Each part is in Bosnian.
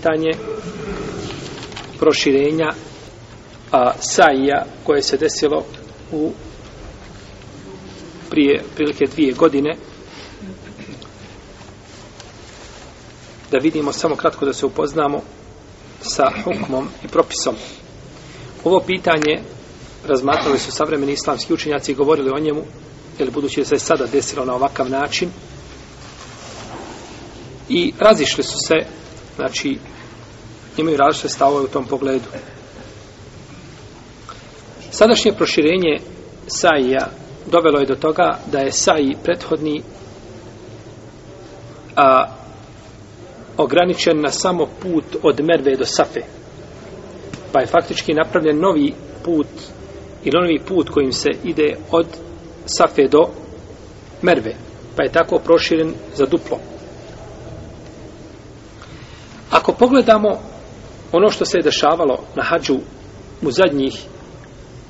pitanje proširenja a, Saija koje se desilo u prije prilike dvije godine. Da vidimo samo kratko da se upoznamo sa hukmom i propisom. Ovo pitanje razmatrali su savremeni islamski učenjaci i govorili o njemu jer budući da se sada desilo na ovakav način. I razišli su se znači imaju različite stavove u tom pogledu. Sadašnje proširenje Saija dovelo je do toga da je Saji prethodni a, ograničen na samo put od Merve do Safe. Pa je faktički napravljen novi put ili novi put kojim se ide od Safe do Merve. Pa je tako proširen za duplo. Ako pogledamo ono što se je dešavalo na hađu u zadnjih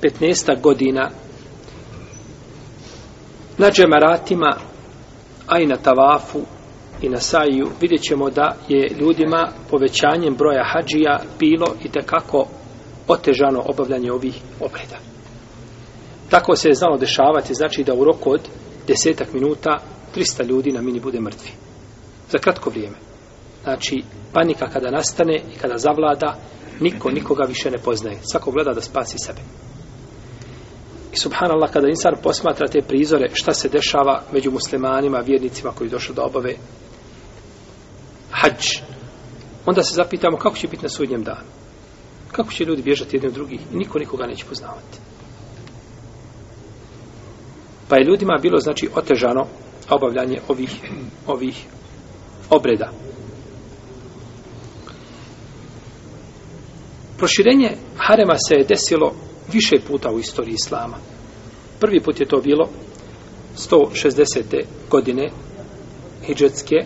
15 godina na džemaratima a i na tavafu i na saju vidjet ćemo da je ljudima povećanjem broja hađija bilo i tekako otežano obavljanje ovih obreda. Tako se je znalo dešavati, znači da u roku od desetak minuta 300 ljudi na mini bude mrtvi. Za kratko vrijeme. Znači, panika kada nastane i kada zavlada, niko nikoga više ne poznaje. Svako gleda da spasi sebe. I subhanallah, kada insan posmatra te prizore, šta se dešava među muslimanima, vjernicima koji došli do obave, hađ, onda se zapitamo kako će biti na sudnjem danu. Kako će ljudi bježati jedni od drugih i niko nikoga neće poznavati. Pa je ljudima bilo, znači, otežano obavljanje ovih, ovih obreda. Proširenje harema se je desilo više puta u istoriji islama. Prvi put je to bilo 160. godine hijđetske,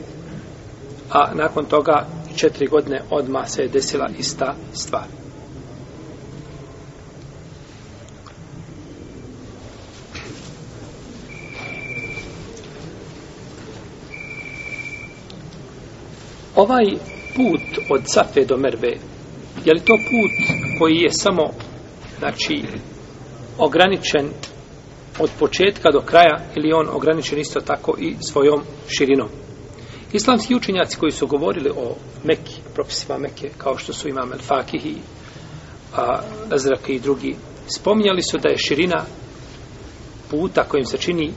a nakon toga četiri godine odma se je desila ista stvar. Ovaj put od Safe do Merve Je li to put koji je samo znači ograničen od početka do kraja ili on ograničen isto tako i svojom širinom? Islamski učenjaci koji su govorili o Mekki, propisima Mekke, kao što su imam El-Fakih a Azraki i drugi, spominjali su da je širina puta kojim se čini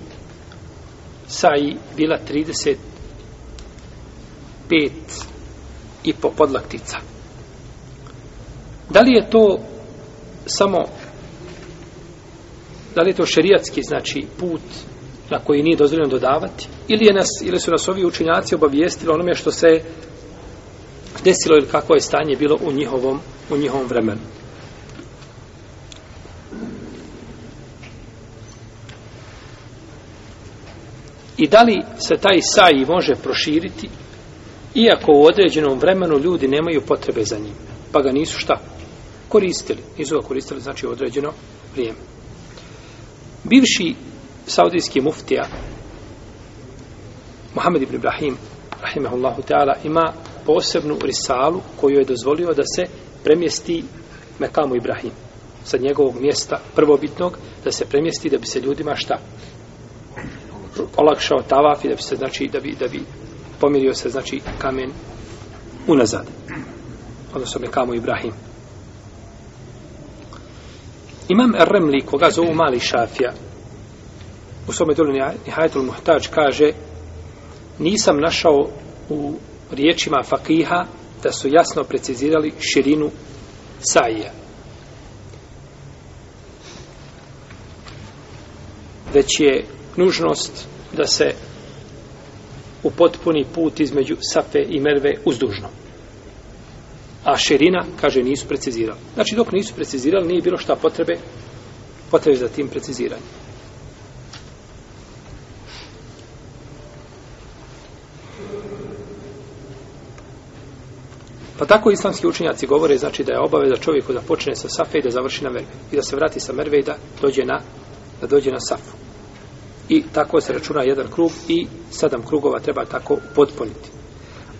saji bila 35 i po podlaktica. Da li je to samo da li je to šerijatski znači put na koji nije dozvoljeno dodavati? Ili je nas ili su nas ovi učinjaci obavijestili onome što se desilo ili kako je stanje bilo u njihovom u njihovom vremenu? I da li se taj saj može proširiti iako u određenom vremenu ljudi nemaju potrebe za njim pa ga nisu šta koristili. Nisu ga koristili, znači, određeno vrijeme. Bivši saudijski muftija Mohamed ibn Ibrahim rahimahullahu ta'ala ima posebnu risalu koju je dozvolio da se premjesti Mekamu Ibrahim sa njegovog mjesta prvobitnog da se premjesti da bi se ljudima šta olakšao tavaf i da bi se znači da bi, da bi pomirio se znači kamen unazad odnosno Mekamu Ibrahim Imam Ar-Remli, koga zovu mali šafija, u svome dolu Nihajetul Muhtač kaže nisam našao u riječima fakiha da su jasno precizirali širinu sajija. Već je nužnost da se u put između Safe i Merve uzdužno a širina, kaže, nisu precizirali. Znači, dok nisu precizirali, nije bilo šta potrebe, potrebe za tim preciziranjem. Pa tako islamski učenjaci govore, znači da je obaveza čovjeku da počne sa safe i da završi na merve. I da se vrati sa merve i da dođe na, da dođe na safu. I tako se računa jedan krug i sedam krugova treba tako potpuniti.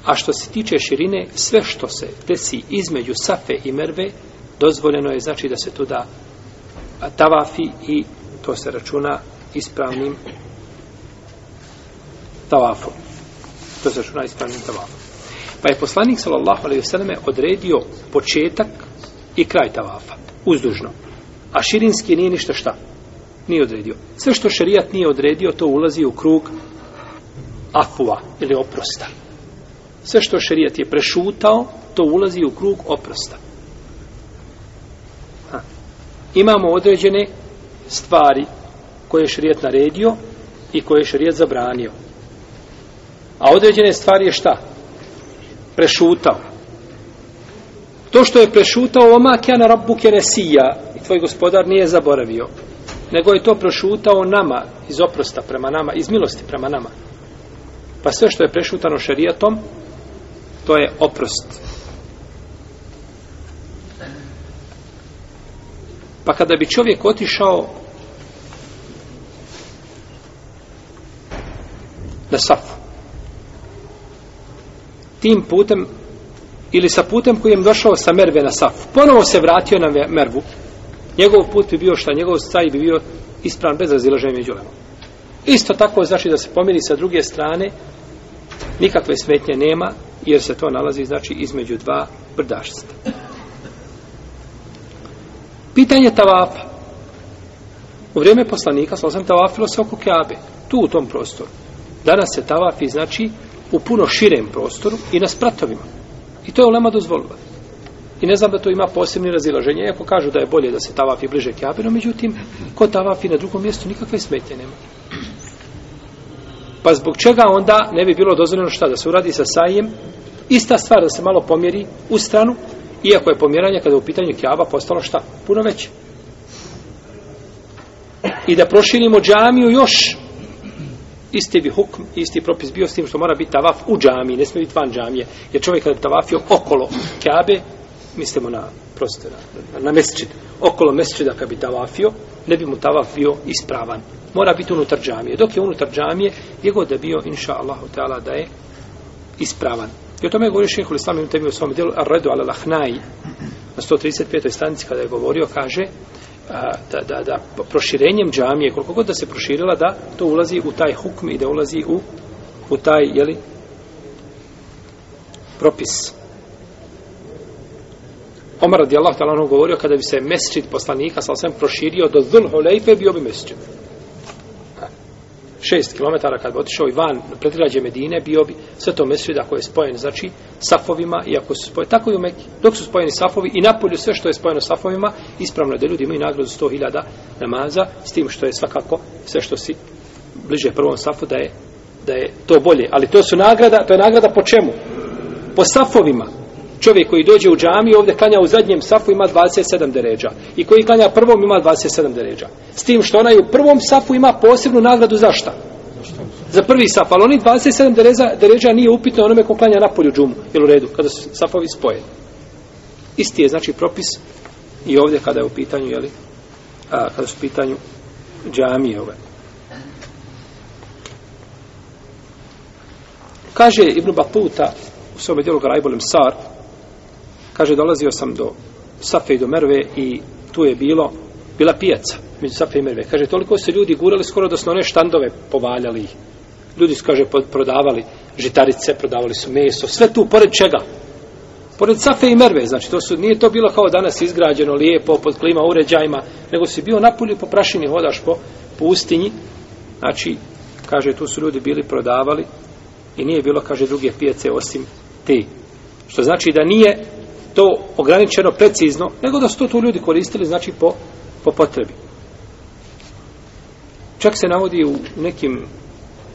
A što se tiče širine, sve što se desi između Safe i Merve, dozvoljeno je znači da se tu da tavafi i to se računa ispravnim tavafom. To se računa ispravnim tavafom. Pa je poslanik sallallahu alejhi ve selleme odredio početak i kraj tavafa uzdužno. A širinski nije ništa šta. Nije odredio. Sve što šerijat nije odredio, to ulazi u krug afua ili oprosta. Sve što šerijat je prešutao, to ulazi u krug oprosta. Ha. Imamo određene stvari koje je šerijat naredio i koje je šerijat zabranio. A određene stvari je šta? Prešutao. To što je prešutao oma kjana rabbu kenesija i tvoj gospodar nije zaboravio, nego je to prešutao nama, iz oprosta prema nama, iz milosti prema nama. Pa sve što je prešutano šerijatom, to je oprost. Pa kada bi čovjek otišao na safu, tim putem ili sa putem kojim došao sa Merve na Safu. Ponovo se vratio na Mervu. Njegov put bi bio šta? Njegov staj bi bio ispravan bez razilaženja među lemom. Isto tako znači da se pomiri sa druge strane nikakve smetnje nema jer se to nalazi znači između dva brdašca. Pitanje tavafa. U vrijeme poslanika sam tavafilo se oko Keabe. Tu u tom prostoru. Danas se tavafi znači u puno širem prostoru i na spratovima. I to je ulema dozvolila. I ne znam da to ima posebni razilaženje. Iako kažu da je bolje da se tavafi bliže kjabinu, međutim, ko tavafi na drugom mjestu nikakve smetje nema. Pa zbog čega onda ne bi bilo dozvoljeno šta? Da se uradi sa sajem. Ista stvar da se malo pomjeri u stranu, iako je pomjeranje kada je u pitanju kjaba postalo šta? Puno veće. I da proširimo džamiju još isti bi hukm, isti propis bio s tim što mora biti tavaf u džami, ne smije biti van džamije. Jer čovjek kada je tavafio okolo Kabe, mislimo na prostor, na, na mesečid, okolo mesečida kada bi tavafio, ne bi mu tavaf bio ispravan. Mora biti unutar džamije. Dok je unutar džamije, je god da bio, inša Allah, da je ispravan. I o tome je govorio šeho Islam im tebi u svom dijelu Ar-Redu al lahnai na 135. stanici kada je govorio, kaže da, da, da proširenjem džamije, koliko god da se proširila, da to ulazi u taj hukm i da ulazi u, u taj, jeli, propis. Omar radijallahu ta'ala govorio kada bi se mesčid poslanika sa osvijem proširio do Dhul Hulejfe bio bi mesčid. 6 km kad bi otišao i van predgrađe Medine, bio bi sve to mesvida ako je spojen, znači safovima i ako su spojeni, tako i u Meki, dok su spojeni safovi i napolju sve što je spojeno safovima, ispravno je da ljudi imaju nagradu 100.000 namaza, s tim što je svakako sve što si bliže prvom safu da je, da je to bolje. Ali to su nagrada, to je nagrada po čemu? Po safovima. Čovjek koji dođe u džami ovdje klanja u zadnjem safu ima 27 deređa. I koji klanja prvom ima 27 deređa. S tim što onaj u prvom safu ima posebnu nagradu za šta? Za prvi saf. Ali oni 27 deređa, deređa nije upitno onome ko klanja na polju džumu. Jel u redu? Kada su safovi spojeni. Isti je znači propis i ovdje kada je u pitanju, jeli, a, kada su u pitanju džamije ove. Kaže Ibn Batuta u svome dijelu Garajbolem Sar, Kaže, dolazio sam do Safe i do Merve i tu je bilo, bila pijaca među Safe i Merve. Kaže, toliko se ljudi gurali skoro da su one štandove povaljali ih. Ljudi su, kaže, prodavali žitarice, prodavali su meso, sve tu, pored čega? Pored Safe i Merve, znači, to su, nije to bilo kao danas izgrađeno, lijepo, pod klima uređajima, nego si bio napolju po prašini, hodaš po pustinji, znači, kaže, tu su ljudi bili prodavali i nije bilo, kaže, druge pijace osim te. Što znači da nije to ograničeno precizno, nego da su to tu ljudi koristili, znači po, po potrebi. Čak se navodi u nekim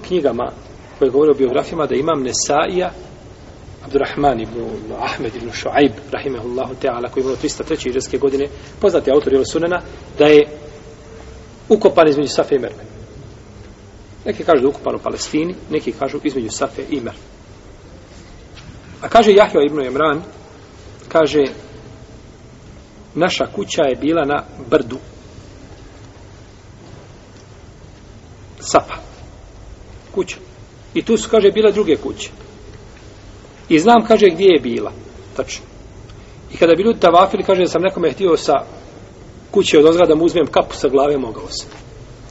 knjigama koje govore o biografijama da imam Nesaija Abdurrahman ibn Ahmed ibn Shuaib rahimehullahu ta'ala koji je imao 303. iđeske godine poznati autor Jel sunena da je ukopan između Safe i Merve. Neki kažu da je ukopan u Palestini, neki kažu između Safe i Merve. A kaže Jahjo ibn Imran kaže naša kuća je bila na brdu Safa kuća i tu su kaže bile druge kuće I znam, kaže, gdje je bila. Tačno. I kada bi ljudi tavafili, kaže da sam nekome htio sa kuće od ozgrada mu uzmem kapu sa glave, mogao sam.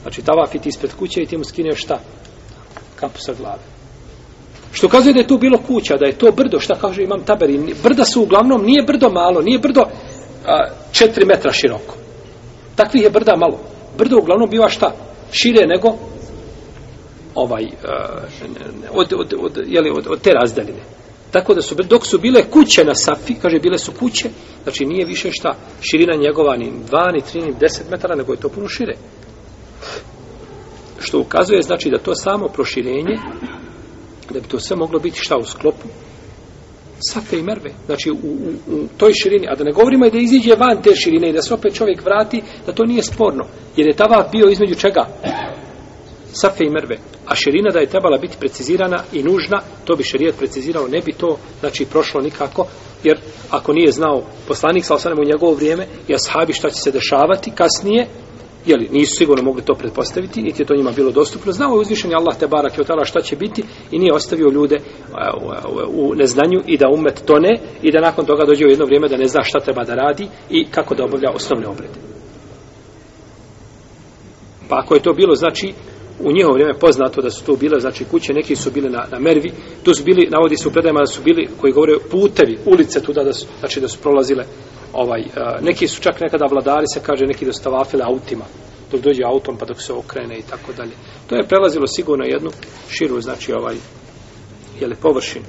Znači, tavafiti ispred kuće i ti mu skineš šta? Kapu sa glave. Što kazuje da je to bilo kuća, da je to brdo, šta kaže imam taberi, brda su uglavnom, nije brdo malo, nije brdo a, četiri metra široko. Takvih je brda malo. Brdo uglavnom biva šta? Šire nego ovaj, a, od, od, od, jeli, od, od te razdaljine. Tako da su, dok su bile kuće na Safi, kaže, bile su kuće, znači nije više šta, širina njegova ni 2, ni 3, ni 10 metara, nego je to puno šire. Što ukazuje, znači, da to samo proširenje, da bi to sve moglo biti šta u sklopu, Safe i Merve, znači u, u, u toj širini, a da ne govorimo i da iziđe van te širine i da se opet čovjek vrati, da to nije sporno, jer je tava bio između čega? Safe i Merve. A širina da je trebala biti precizirana i nužna, to bi šerijet precizirao, ne bi to, znači, prošlo nikako, jer ako nije znao poslanik, sa u njegovo vrijeme, i ashabi šta će se dešavati kasnije, jeli, nisu sigurno mogli to pretpostaviti, niti je to njima bilo dostupno. Znao je uzvišenje Allah te barak je otala šta će biti i nije ostavio ljude e, u neznanju i da umet tone i da nakon toga dođe u jedno vrijeme da ne zna šta treba da radi i kako da obavlja osnovne obrede. Pa ako je to bilo, znači, u njihovo vrijeme poznato da su to bile, znači kuće, neki su bile na, na Mervi, tu su bili, navodi se u predajama da su bili, koji govore putevi, ulice tuda, da su, znači da su prolazile, ovaj, neki su čak nekada vladari, se kaže, neki dostavafile autima, dok dođe autom pa dok se okrene i tako dalje. To je prelazilo sigurno jednu širu, znači ovaj, jeli površinu.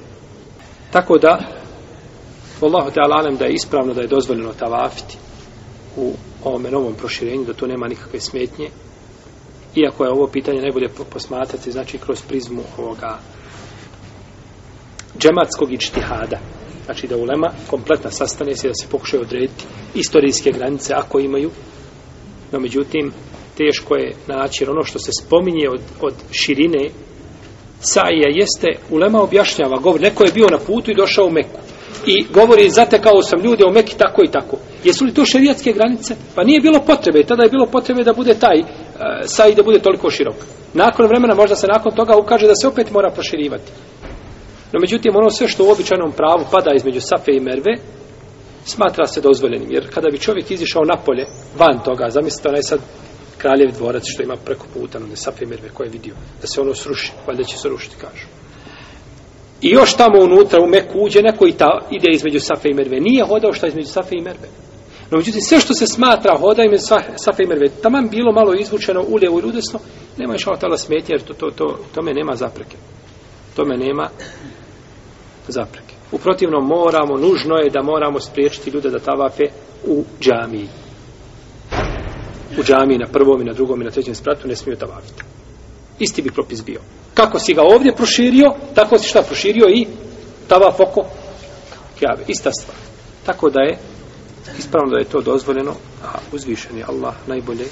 Tako da, Allahu te alalem da je ispravno da je dozvoljeno tavafiti u ovome novom proširenju, da to nema nikakve smetnje, iako je ovo pitanje najbolje posmatrati, znači kroz prizmu ovoga džematskog ičtihada. Znači da ulema kompletna sastane se da se pokušaju odrediti istorijske granice ako imaju, no međutim teško je naći ono što se spominje od, od širine Saija jeste, ulema objašnjava, govori, neko je bio na putu i došao u Meku i govori, zatekao sam ljude u Meki tako i tako. Jesu li to šerijatske granice? Pa nije bilo potrebe, tada je bilo potrebe da bude taj e, saji da bude toliko širok. Nakon vremena možda se nakon toga ukaže da se opet mora proširivati. No međutim, ono sve što u običajnom pravu pada između Safe i Merve, smatra se dozvoljenim. Jer kada bi čovjek izišao napolje, van toga, zamislite onaj sad kraljev dvorac što ima preko puta, ono Safe i Merve koje je vidio, da se ono sruši, valjda će se rušiti, kažu. I još tamo unutra u Meku uđe neko i ta ide između Safe i Merve. Nije hodao šta između Safe i Merve. No, međutim, sve što se smatra hoda ime Safe i Merve, taman bilo malo izvučeno u lijevo i udesno, nema još tala smetje, jer to, to, to, tome nema zapreke. Tome nema zapreke. U protivnom moramo, nužno je da moramo spriječiti ljude da tavafe u džamiji. U džamiji na prvom i na drugom i na trećem spratu ne smiju tavafiti. Isti bi propis bio. Kako si ga ovdje proširio, tako si šta proširio i tavaf oko kjave. Ista stvar. Tako da je ispravno da je to dozvoljeno, a uzvišen je Allah najbolje